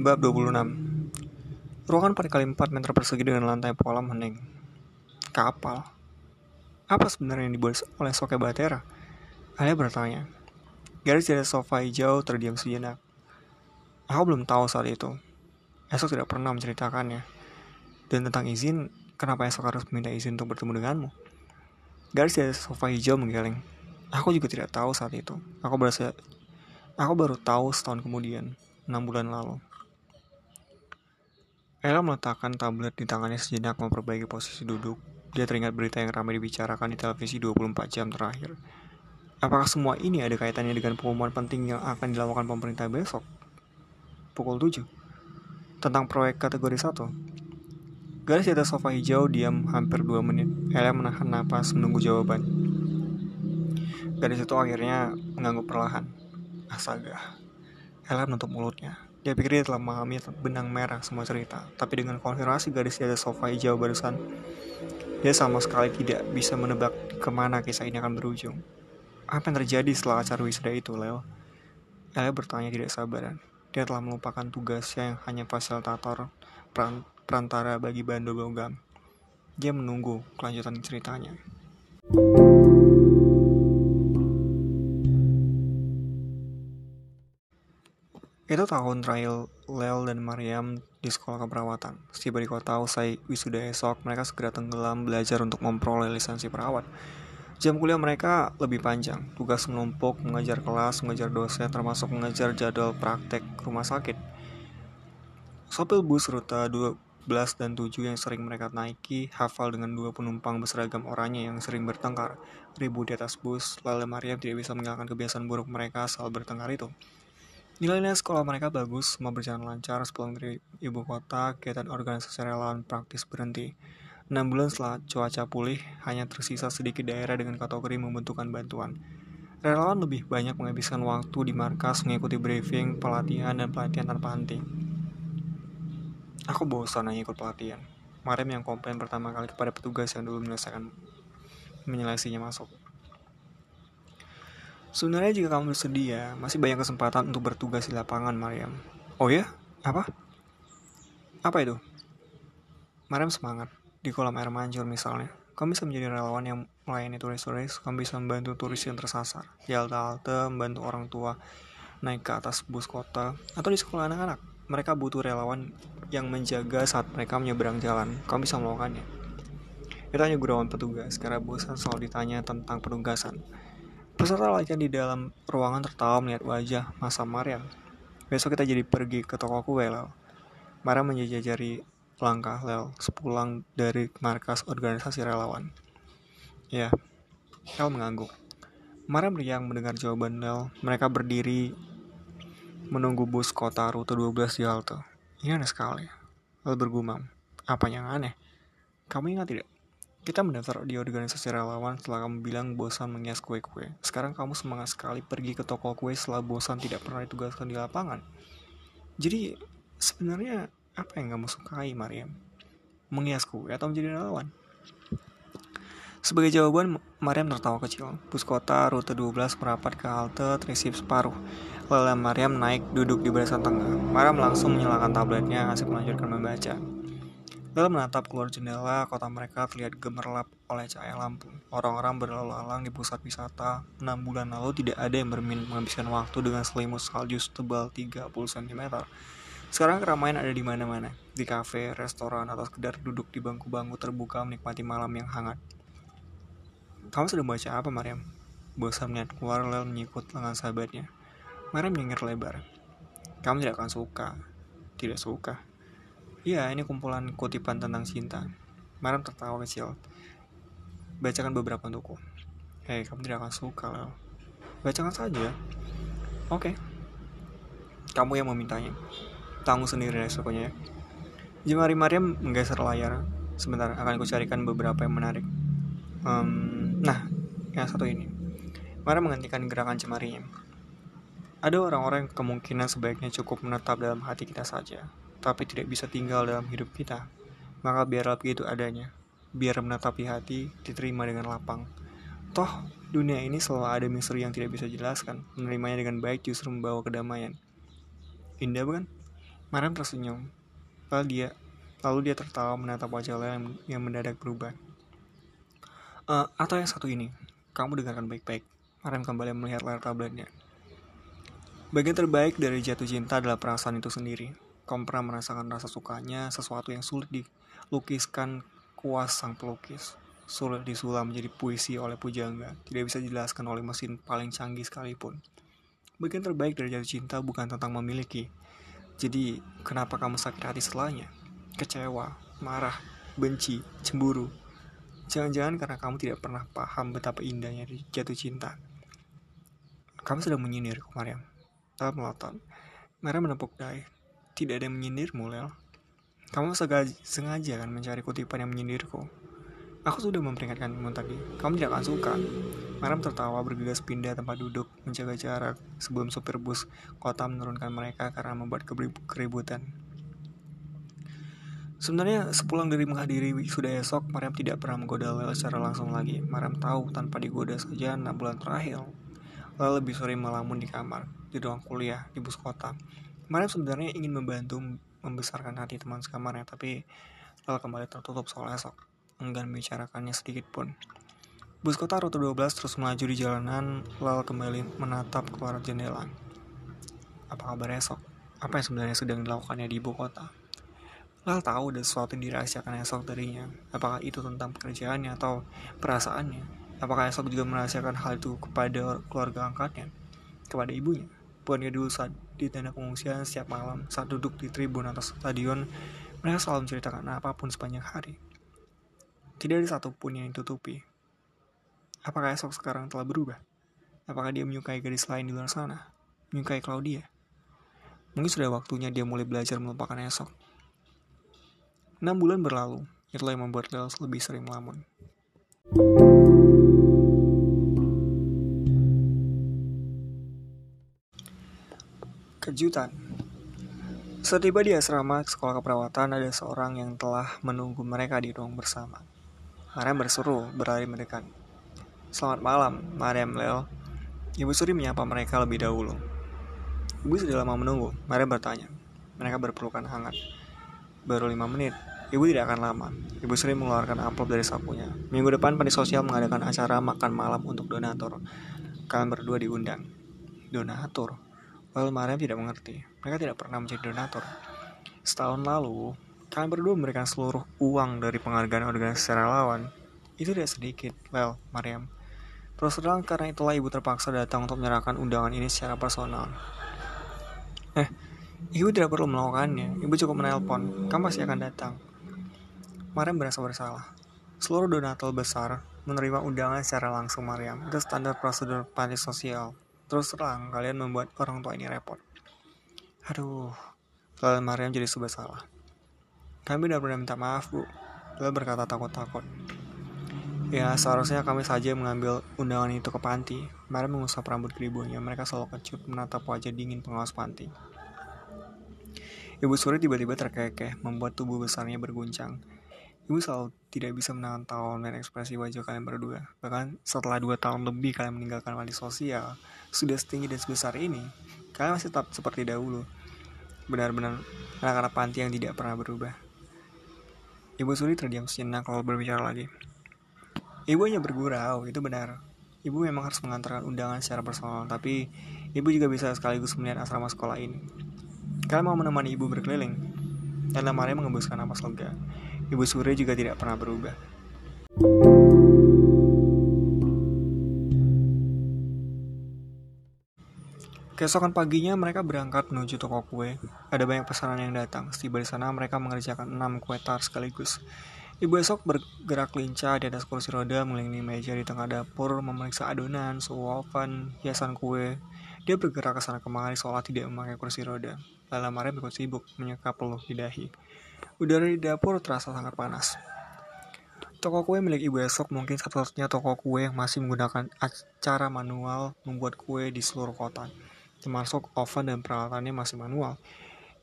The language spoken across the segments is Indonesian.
Bab 26 Ruangan 4 kali 4 meter persegi dengan lantai pola hening. Kapal. Apa sebenarnya yang dibuat oleh Soke Batera? Alia bertanya. Garis dari sofa hijau terdiam sejenak. Aku belum tahu saat itu. Esok tidak pernah menceritakannya. Dan tentang izin, kenapa esok harus meminta izin untuk bertemu denganmu? Garis dari sofa hijau menggeleng. Aku juga tidak tahu saat itu. Aku berasa Aku baru tahu setahun kemudian, enam bulan lalu. Ella meletakkan tablet di tangannya sejenak memperbaiki posisi duduk. Dia teringat berita yang ramai dibicarakan di televisi 24 jam terakhir. Apakah semua ini ada kaitannya dengan pengumuman penting yang akan dilakukan pemerintah besok? Pukul 7. Tentang proyek kategori 1. Garis di atas sofa hijau diam hampir 2 menit. Ella menahan napas menunggu jawaban. Gadis itu akhirnya mengangguk perlahan. Astaga. Ella menutup mulutnya. Dia pikir dia telah memahami benang merah semua cerita, tapi dengan konfirmasi gadis di atas sofa hijau barusan, dia sama sekali tidak bisa menebak ke mana kisah ini akan berujung. Apa yang terjadi setelah acara wisuda itu, Leo? Ella bertanya tidak sabaran. Dia telah melupakan tugasnya yang hanya fasilitator perantara bagi Bando Logam. Dia menunggu kelanjutan ceritanya. Itu tahun trial Lel dan Mariam di sekolah keperawatan. Setiba di kota usai wisuda esok, mereka segera tenggelam belajar untuk memperoleh lisensi perawat. Jam kuliah mereka lebih panjang, tugas menumpuk, mengajar kelas, mengajar dosen, termasuk mengajar jadwal praktek rumah sakit. Sopil bus rute 12 dan 7 yang sering mereka naiki, hafal dengan dua penumpang berseragam oranye yang sering bertengkar. Ribu di atas bus, lalu Mariam tidak bisa menghilangkan kebiasaan buruk mereka soal bertengkar itu. Nilai-nilai sekolah mereka bagus, semua berjalan lancar sepulang dari ibu kota, kegiatan organisasi relawan praktis berhenti. 6 bulan setelah cuaca pulih, hanya tersisa sedikit daerah dengan kategori membutuhkan bantuan. Relawan lebih banyak menghabiskan waktu di markas mengikuti briefing, pelatihan, dan pelatihan tanpa henti. Aku bosan hanya ikut pelatihan. Mariam yang komplain pertama kali kepada petugas yang dulu menyelesaikan menyelesainya masuk. Sebenarnya jika kamu bersedia, masih banyak kesempatan untuk bertugas di lapangan, Mariam. Oh ya? Apa? Apa itu? Mariam semangat. Di kolam air mancur misalnya. Kamu bisa menjadi relawan yang melayani turis-turis. Kamu bisa membantu turis yang tersasar. Di halte-halte, membantu orang tua naik ke atas bus kota. Atau di sekolah anak-anak. Mereka butuh relawan yang menjaga saat mereka menyeberang jalan. Kamu bisa melakukannya. Itu hanya gurauan petugas, karena bosan selalu ditanya tentang penugasan. Peserta latihan di dalam ruangan tertawa melihat wajah masa Mariam. Besok kita jadi pergi ke toko kue, Lel. Mariam menjajari langkah Lel sepulang dari markas organisasi relawan. Ya, Lel mengangguk. Mariam riang mendengar jawaban Lel. Mereka berdiri menunggu bus kota rute 12 di halte. Ini aneh sekali. Lel bergumam. Apa yang aneh? Kamu ingat tidak? Kita mendaftar di organisasi relawan setelah kamu bilang bosan mengias kue-kue. Sekarang kamu semangat sekali pergi ke toko kue setelah bosan tidak pernah ditugaskan di lapangan. Jadi, sebenarnya apa yang kamu sukai, Mariam? Mengias kue atau menjadi relawan? Sebagai jawaban, Mariam tertawa kecil. Bus kota rute 12 merapat ke halte terisi separuh. Lalu Mariam naik duduk di barisan tengah. Mariam langsung menyalakan tabletnya, asik melanjutkan membaca. Lalu menatap keluar jendela, kota mereka terlihat gemerlap oleh cahaya lampu. Orang-orang berlalu lalang di pusat wisata. Enam bulan lalu tidak ada yang bermin menghabiskan waktu dengan selimut salju tebal 30 cm. Sekarang keramaian ada di mana-mana. Di kafe, restoran, atau sekedar duduk di bangku-bangku terbuka menikmati malam yang hangat. Kamu sedang baca apa, Mariam? Bosan melihat keluar Lel menyikut lengan sahabatnya. Mariam menyengir lebar. Kamu tidak akan suka. Tidak suka. Iya, ini kumpulan kutipan tentang cinta. Maram tertawa kecil. Bacakan beberapa untukku. Hei, kamu tidak akan suka, loh. Bacakan saja. Oke. Kamu yang memintanya. Tanggung sendiri resikonya ya. Jemari Mariam menggeser layar. Sebentar, akan aku carikan beberapa yang menarik. Um, nah, yang satu ini. Mariam menghentikan gerakan jemarinya. Ada orang-orang yang kemungkinan sebaiknya cukup menetap dalam hati kita saja tapi tidak bisa tinggal dalam hidup kita. Maka biarlah begitu adanya. Biar menatapi hati diterima dengan lapang. Toh, dunia ini selalu ada misteri yang tidak bisa jelaskan. Menerimanya dengan baik justru membawa kedamaian. Indah bukan? Mariam tersenyum. Lalu dia lalu dia tertawa menatap wajah yang, yang mendadak berubah. Uh, atau yang satu ini, kamu dengarkan baik-baik. Mariam kembali melihat layar tabletnya. Bagian terbaik dari jatuh cinta adalah perasaan itu sendiri. Kamu pernah merasakan rasa sukanya, sesuatu yang sulit dilukiskan kuas sang pelukis. Sulit disulam menjadi puisi oleh pujangga, tidak bisa dijelaskan oleh mesin paling canggih sekalipun. Bagian terbaik dari jatuh cinta bukan tentang memiliki. Jadi, kenapa kamu sakit hati setelahnya? Kecewa, marah, benci, cemburu. Jangan-jangan karena kamu tidak pernah paham betapa indahnya jatuh cinta. Kamu sedang menyindir, Mariam. Lel melotot. Merah menepuk dahi. Tidak ada yang menyindirmu, Lel. Kamu sengaja kan mencari kutipan yang menyindirku. Aku sudah memperingatkanmu tadi. Kamu tidak akan suka. Maram tertawa bergegas pindah tempat duduk, menjaga jarak sebelum sopir bus kota menurunkan mereka karena membuat keributan. Sebenarnya sepulang dari menghadiri sudah esok, Mariam tidak pernah menggoda Lel secara langsung lagi. Mariam tahu tanpa digoda saja enam bulan terakhir, Lel lebih sering melamun di kamar di ruang kuliah di bus kota. Mariam sebenarnya ingin membantu membesarkan hati teman sekamarnya, tapi lalu kembali tertutup soal esok. Enggan membicarakannya sedikit pun. Bus kota rute 12 terus melaju di jalanan, lalu kembali menatap keluar jendela. Apa kabar esok? Apa yang sebenarnya sedang dilakukannya di ibu kota? Lal tahu ada sesuatu yang dirahasiakan esok darinya. Apakah itu tentang pekerjaannya atau perasaannya? Apakah esok juga merahasiakan hal itu kepada keluarga angkatnya? Kepada ibunya? Dulu saat di tenda pengungsian setiap malam saat duduk di tribun atas stadion, mereka selalu menceritakan apa pun sepanjang hari. Tidak ada satupun yang ditutupi. Apakah esok sekarang telah berubah? Apakah dia menyukai gadis lain di luar sana? Menyukai Claudia? Mungkin sudah waktunya dia mulai belajar melupakan esok. Enam bulan berlalu, itulah yang membuat Lels lebih sering melamun. Kejutan Setiba di asrama sekolah keperawatan, ada seorang yang telah menunggu mereka di ruang bersama. Mariam berseru, berlari mendekat. Selamat malam, Mariam Leo. Ibu Suri menyapa mereka lebih dahulu. Ibu sudah lama menunggu, Mariam bertanya. Mereka berpelukan hangat. Baru lima menit, ibu tidak akan lama. Ibu Suri mengeluarkan amplop dari sakunya. Minggu depan panti sosial mengadakan acara makan malam untuk donatur. Kalian berdua diundang. Donatur? Lalu Mariam tidak mengerti. Mereka tidak pernah menjadi donatur. Setahun lalu, kalian berdua memberikan seluruh uang dari penghargaan organisasi relawan. Itu tidak sedikit, Well, Mariam. Terus terang karena itulah ibu terpaksa datang untuk menyerahkan undangan ini secara personal. Eh, ibu tidak perlu melakukannya. Ibu cukup menelpon. Kamu pasti akan datang. Mariam merasa bersalah. Seluruh donatur besar menerima undangan secara langsung Mariam. Itu standar prosedur panti sosial. Terus terang, kalian membuat orang tua ini repot. Aduh, lalu Mariam jadi serba salah. Kami udah pernah minta maaf, Bu. Lalu berkata takut-takut. Ya, seharusnya kami saja mengambil undangan itu ke panti. Mariam mengusap rambut keribunya. Mereka selalu kecut menatap wajah dingin pengawas panti. Ibu Suri tiba-tiba terkekeh, membuat tubuh besarnya berguncang. Ibu selalu tidak bisa menahan tawa dan ekspresi wajah kalian berdua. Bahkan setelah dua tahun lebih kalian meninggalkan panti sosial, sudah setinggi dan sebesar ini, kalian masih tetap seperti dahulu. Benar-benar anak-anak panti yang tidak pernah berubah. Ibu Suri terdiam sejenak kalau berbicara lagi. Ibu hanya bergurau, itu benar. Ibu memang harus mengantarkan undangan secara personal, tapi ibu juga bisa sekaligus melihat asrama sekolah ini. Kalian mau menemani ibu berkeliling? Dan Maria mengembuskan napas lega. Ibu Suri juga tidak pernah berubah. Keesokan paginya mereka berangkat menuju toko kue. Ada banyak pesanan yang datang. Setiba di sana mereka mengerjakan enam kue tar sekaligus. Ibu esok bergerak lincah di atas kursi roda mengelilingi meja di tengah dapur, memeriksa adonan, oven, hiasan kue. Dia bergerak ke sana kemari seolah tidak memakai kursi roda. Lala Maria ikut sibuk menyeka peluh di dahi. Udara di dapur terasa sangat panas. Toko kue milik Ibu Esok mungkin satu-satunya toko kue yang masih menggunakan cara manual membuat kue di seluruh kota. Termasuk oven dan peralatannya masih manual.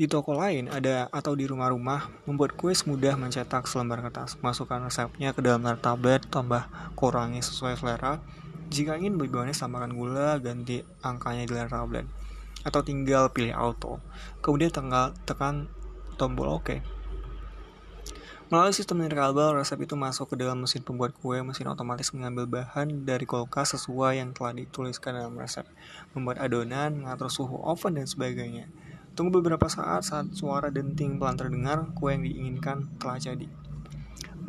Di toko lain ada atau di rumah-rumah membuat kue semudah mencetak selembar kertas. Masukkan resepnya ke dalam tablet, tambah kurangi sesuai selera. Jika ingin lebih banyak tambahkan gula, ganti angkanya di layar tablet. Atau tinggal pilih auto. Kemudian tinggal tekan tombol OK. Melalui sistem nirkabel, resep itu masuk ke dalam mesin pembuat kue. Mesin otomatis mengambil bahan dari kulkas sesuai yang telah dituliskan dalam resep. Membuat adonan, mengatur suhu oven, dan sebagainya. Tunggu beberapa saat saat suara denting pelan terdengar, kue yang diinginkan telah jadi.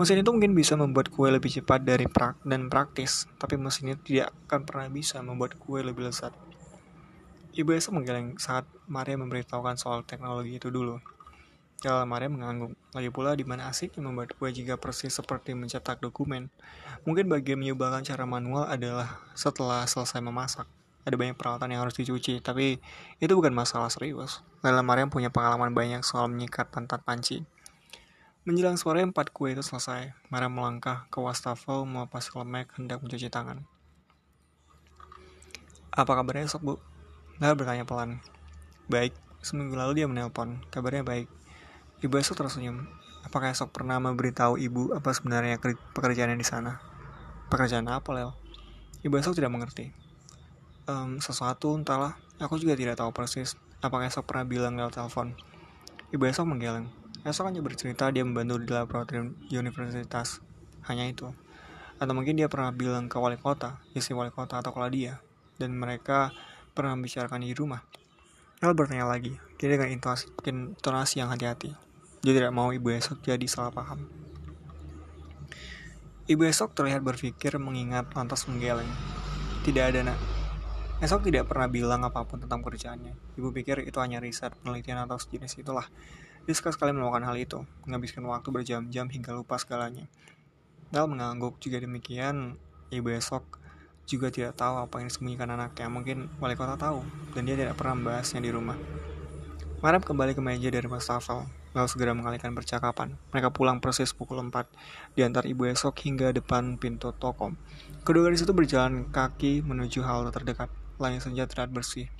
Mesin itu mungkin bisa membuat kue lebih cepat dari prak dan praktis, tapi mesin itu tidak akan pernah bisa membuat kue lebih lezat. Ibu Esa menggeleng saat Maria memberitahukan soal teknologi itu dulu. Kalau Maria mengangguk. Lagi pula di mana asiknya membuat kue jika persis seperti mencetak dokumen. Mungkin bagian mencobakan cara manual adalah setelah selesai memasak ada banyak peralatan yang harus dicuci, tapi itu bukan masalah serius. Laila Mariam punya pengalaman banyak soal menyikat pantat panci. Menjelang sore empat kue itu selesai, Mariam melangkah ke wastafel melepas lemek hendak mencuci tangan. Apa kabar esok, Bu? Laila bertanya pelan. Baik, seminggu lalu dia menelpon. Kabarnya baik. Ibu esok tersenyum. Apakah esok pernah memberitahu ibu apa sebenarnya pekerjaannya di sana? Pekerjaan apa, Lel? Ibu esok tidak mengerti um, sesuatu entahlah aku juga tidak tahu persis apakah esok pernah bilang lewat telepon ibu esok menggeleng esok hanya bercerita dia membantu di laboratorium universitas hanya itu atau mungkin dia pernah bilang ke wali kota istri wali kota atau kalau dia dan mereka pernah membicarakan di rumah Lalu bertanya lagi, dia dengan intonasi, intonasi yang hati-hati. Dia tidak mau ibu esok jadi salah paham. Ibu esok terlihat berpikir mengingat lantas menggeleng. Tidak ada nak, Esok tidak pernah bilang apa pun tentang kerjaannya. Ibu pikir itu hanya riset, penelitian atau sejenis itulah. Dia sekali melakukan hal itu, menghabiskan waktu berjam-jam hingga lupa segalanya. Dal mengangguk juga demikian, ibu esok juga tidak tahu apa yang disembunyikan anaknya. Mungkin wali kota tahu, dan dia tidak pernah membahasnya di rumah. Marab kembali ke meja dari wastafel, lalu segera mengalihkan percakapan. Mereka pulang persis pukul 4, diantar ibu esok hingga depan pintu toko. Kedua gadis itu berjalan kaki menuju halte terdekat langit senja terlihat bersih,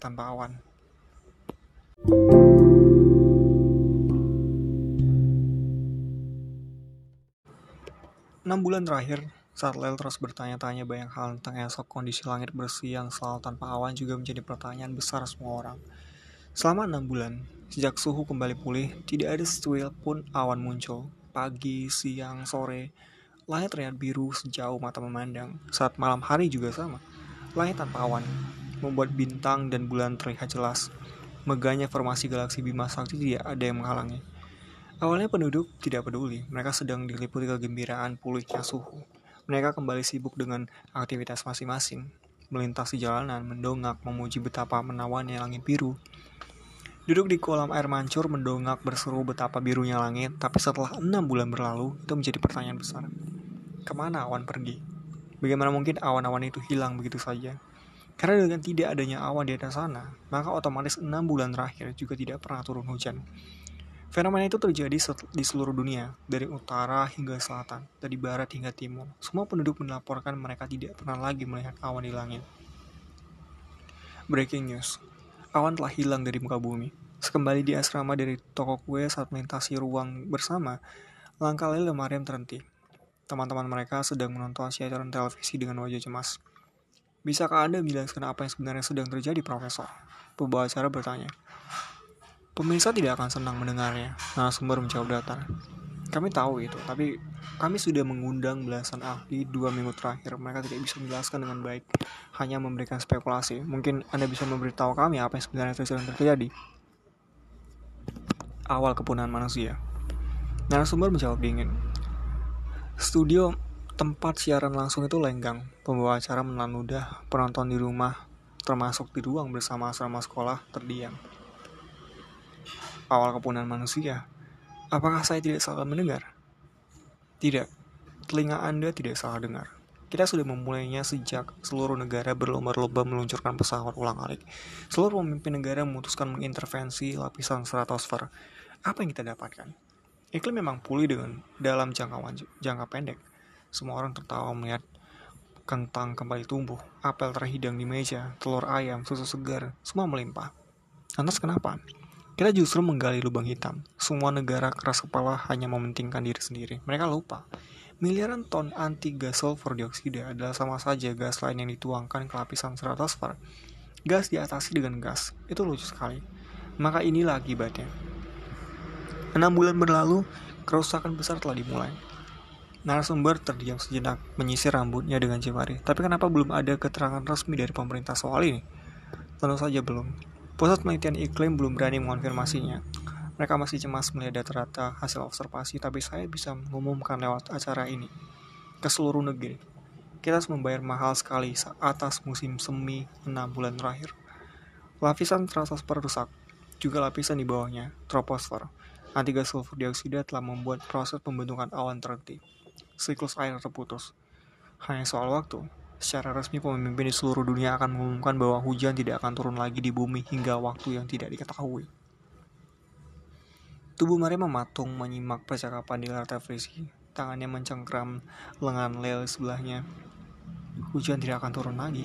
tanpa awan. Enam bulan terakhir, saat Lel terus bertanya-tanya banyak hal tentang esok kondisi langit bersih yang selalu tanpa awan juga menjadi pertanyaan besar semua orang. Selama enam bulan, sejak suhu kembali pulih, tidak ada secuil pun awan muncul. Pagi, siang, sore, langit terlihat biru sejauh mata memandang. Saat malam hari juga sama. Langit tanpa awan, membuat bintang dan bulan terlihat jelas. Megahnya formasi galaksi Bima Sakti tidak ada yang menghalangi. Awalnya penduduk tidak peduli, mereka sedang diliputi kegembiraan pulihnya suhu. Mereka kembali sibuk dengan aktivitas masing-masing, melintasi jalanan, mendongak, memuji betapa menawannya langit biru. Duduk di kolam air mancur mendongak berseru betapa birunya langit, tapi setelah enam bulan berlalu, itu menjadi pertanyaan besar. Ke mana awan pergi? Bagaimana mungkin awan-awan itu hilang begitu saja? Karena dengan tidak adanya awan di atas sana, maka otomatis 6 bulan terakhir juga tidak pernah turun hujan. Fenomena itu terjadi di seluruh dunia, dari utara hingga selatan, dari barat hingga timur. Semua penduduk melaporkan mereka tidak pernah lagi melihat awan di langit. Breaking news, awan telah hilang dari muka bumi. Sekembali di asrama dari toko kue saat melintasi ruang bersama, langkah Lele Mariam terhenti. Teman-teman mereka sedang menonton siaran televisi dengan wajah cemas. Bisakah Anda menjelaskan apa yang sebenarnya sedang terjadi, Profesor? Pembawa acara bertanya. Pemirsa tidak akan senang mendengarnya, narasumber menjawab datar. Kami tahu itu, tapi kami sudah mengundang belasan ahli dua minggu terakhir. Mereka tidak bisa menjelaskan dengan baik, hanya memberikan spekulasi. Mungkin Anda bisa memberitahu kami apa yang sebenarnya sedang terjadi. Awal kepunahan manusia. Narasumber menjawab dingin. Studio tempat siaran langsung itu lenggang. Pembawa acara menelan ludah, penonton di rumah, termasuk di ruang bersama asrama sekolah, terdiam. Awal kepunahan manusia. Apakah saya tidak salah mendengar? Tidak. Telinga Anda tidak salah dengar. Kita sudah memulainya sejak seluruh negara berlomba-lomba meluncurkan pesawat ulang-alik. Seluruh pemimpin negara memutuskan mengintervensi lapisan stratosfer. Apa yang kita dapatkan? Iklim memang pulih dengan dalam jangka, jangka pendek. Semua orang tertawa melihat kentang kembali tumbuh, apel terhidang di meja, telur ayam, susu segar, semua melimpah. Lantas kenapa? Kita justru menggali lubang hitam. Semua negara keras kepala hanya mementingkan diri sendiri. Mereka lupa. Miliaran ton anti gas sulfur dioksida adalah sama saja gas lain yang dituangkan ke lapisan stratosfer. Gas diatasi dengan gas. Itu lucu sekali. Maka inilah akibatnya. Enam bulan berlalu, kerusakan besar telah dimulai. Narasumber terdiam sejenak, menyisir rambutnya dengan jemari. Tapi kenapa belum ada keterangan resmi dari pemerintah soal ini? Tentu saja belum. Pusat Penelitian Iklim belum berani mengonfirmasinya. Mereka masih cemas melihat data-data hasil observasi, tapi saya bisa mengumumkan lewat acara ini ke seluruh negeri. Kita harus membayar mahal sekali atas musim semi 6 bulan terakhir. Lapisan stratosfer rusak, juga lapisan di bawahnya, troposfer. Antigas sulfur dioksida telah membuat proses pembentukan awan terhenti. Siklus air terputus. Hanya soal waktu, secara resmi pemimpin di seluruh dunia akan mengumumkan bahwa hujan tidak akan turun lagi di bumi hingga waktu yang tidak diketahui. Tubuh Maria mematung menyimak percakapan di layar televisi. Tangannya mencengkram lengan Lel sebelahnya. Hujan tidak akan turun lagi.